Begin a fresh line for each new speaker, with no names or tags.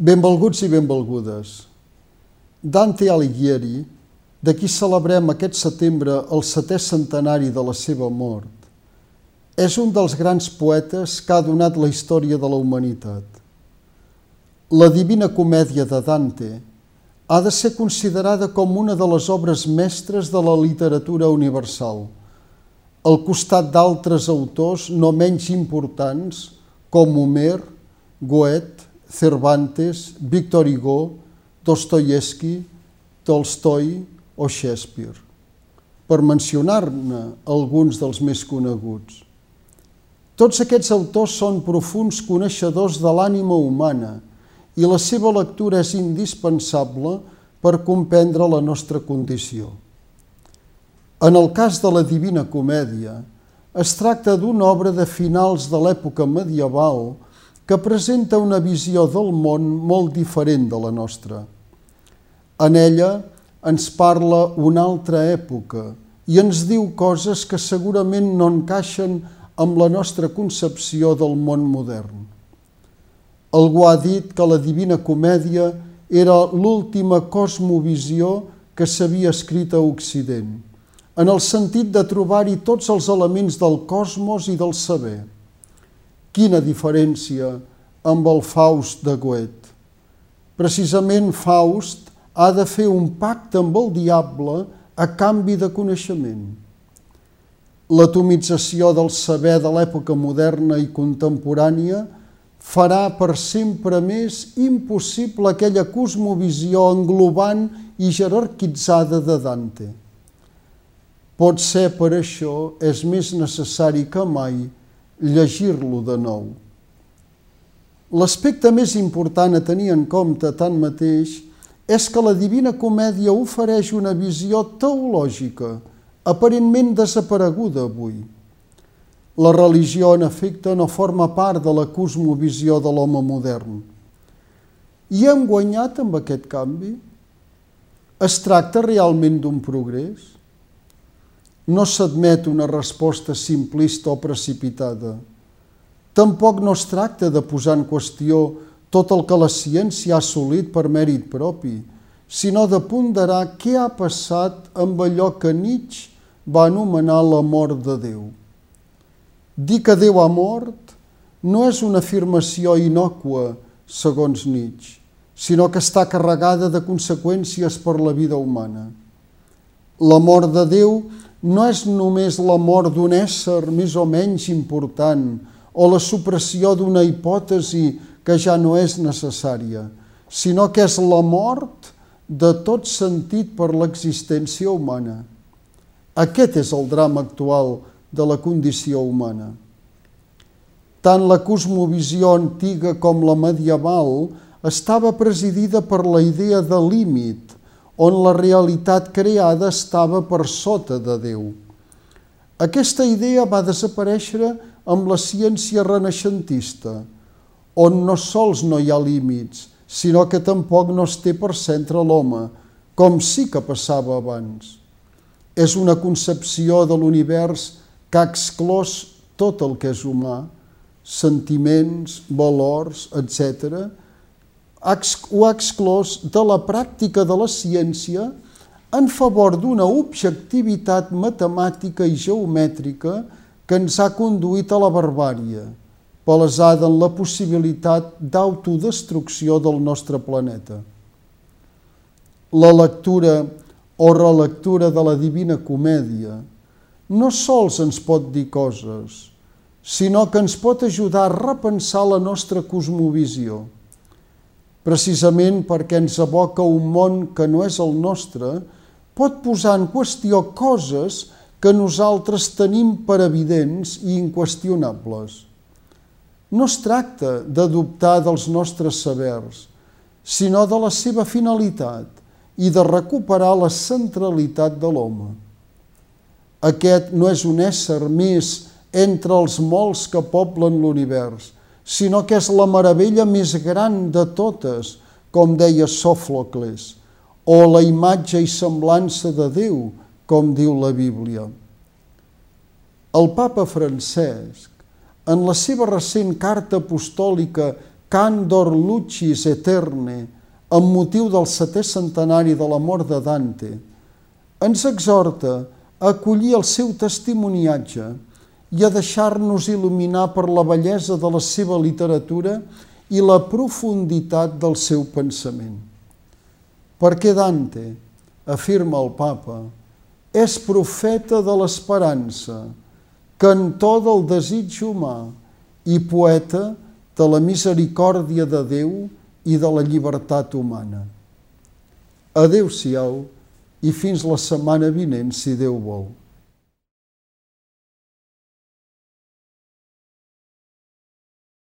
Benvolguts i benvolgudes. Dante Alighieri, de qui celebrem aquest setembre el setè centenari de la seva mort, és un dels grans poetes que ha donat la història de la humanitat. La Divina Comèdia de Dante ha de ser considerada com una de les obres mestres de la literatura universal, al costat d'altres autors no menys importants com Homer, Goethe, Cervantes, Victor Hugo, Dostoyevsky, Tolstoi o Shakespeare, per mencionar-ne alguns dels més coneguts. Tots aquests autors són profuns coneixedors de l'ànima humana i la seva lectura és indispensable per comprendre la nostra condició. En el cas de la Divina Comèdia, es tracta d'una obra de finals de l'època medieval que presenta una visió del món molt diferent de la nostra. En ella ens parla una altra època i ens diu coses que segurament no encaixen amb la nostra concepció del món modern. Algú ha dit que la Divina Comèdia era l'última cosmovisió que s'havia escrit a Occident, en el sentit de trobar-hi tots els elements del cosmos i del saber. Quina diferència amb el Faust de Goethe. Precisament Faust ha de fer un pacte amb el diable a canvi de coneixement. L'atomització del saber de l'època moderna i contemporània farà per sempre més impossible aquella cosmovisió englobant i jerarquitzada de Dante. Pot ser per això és més necessari que mai llegir-lo de nou. L'aspecte més important a tenir en compte, tanmateix, és que la Divina Comèdia ofereix una visió teològica, aparentment desapareguda avui. La religió, en efecte, no forma part de la cosmovisió de l'home modern. I hem guanyat amb aquest canvi? Es tracta realment d'un progrés? No s'admet una resposta simplista o precipitada. Tampoc no es tracta de posar en qüestió tot el que la ciència ha assolit per mèrit propi, sinó de ponderar què ha passat amb allò que Nietzsche va anomenar la mort de Déu. Dir que Déu ha mort no és una afirmació inòcua, segons Nietzsche, sinó que està carregada de conseqüències per la vida humana. La mort de Déu no és només la mort d'un ésser més o menys important o la supressió d'una hipòtesi que ja no és necessària, sinó que és la mort de tot sentit per l'existència humana. Aquest és el drama actual de la condició humana. Tant la cosmovisió antiga com la medieval estava presidida per la idea de límit, on la realitat creada estava per sota de Déu. Aquesta idea va desaparèixer amb la ciència renaixentista, on no sols no hi ha límits, sinó que tampoc no es té per centre l'home, com sí que passava abans. És una concepció de l'univers que ha exclòs tot el que és humà, sentiments, valors, etc., ho ha exclòs de la pràctica de la ciència en favor d'una objectivitat matemàtica i geomètrica que ens ha conduït a la barbària, palesada en la possibilitat d'autodestrucció del nostre planeta. La lectura o relectura de la Divina Comèdia no sols ens pot dir coses, sinó que ens pot ajudar a repensar la nostra cosmovisió precisament perquè ens aboca un món que no és el nostre, pot posar en qüestió coses que nosaltres tenim per evidents i inqüestionables. No es tracta de dubtar dels nostres sabers, sinó de la seva finalitat i de recuperar la centralitat de l'home. Aquest no és un ésser més entre els molts que poblen l'univers, sinó que és la meravella més gran de totes, com deia Sòfocles, o la imatge i semblança de Déu, com diu la Bíblia. El papa Francesc, en la seva recent carta apostòlica Candor Lucis Eterne, amb motiu del setè centenari de la mort de Dante, ens exhorta a acollir el seu testimoniatge i a deixar-nos il·luminar per la bellesa de la seva literatura i la profunditat del seu pensament. Perquè Dante, afirma el papa, és profeta de l'esperança, cantor del desig humà i poeta de la misericòrdia de Déu i de la llibertat humana. Adéu-siau i fins la setmana vinent, si Déu vol.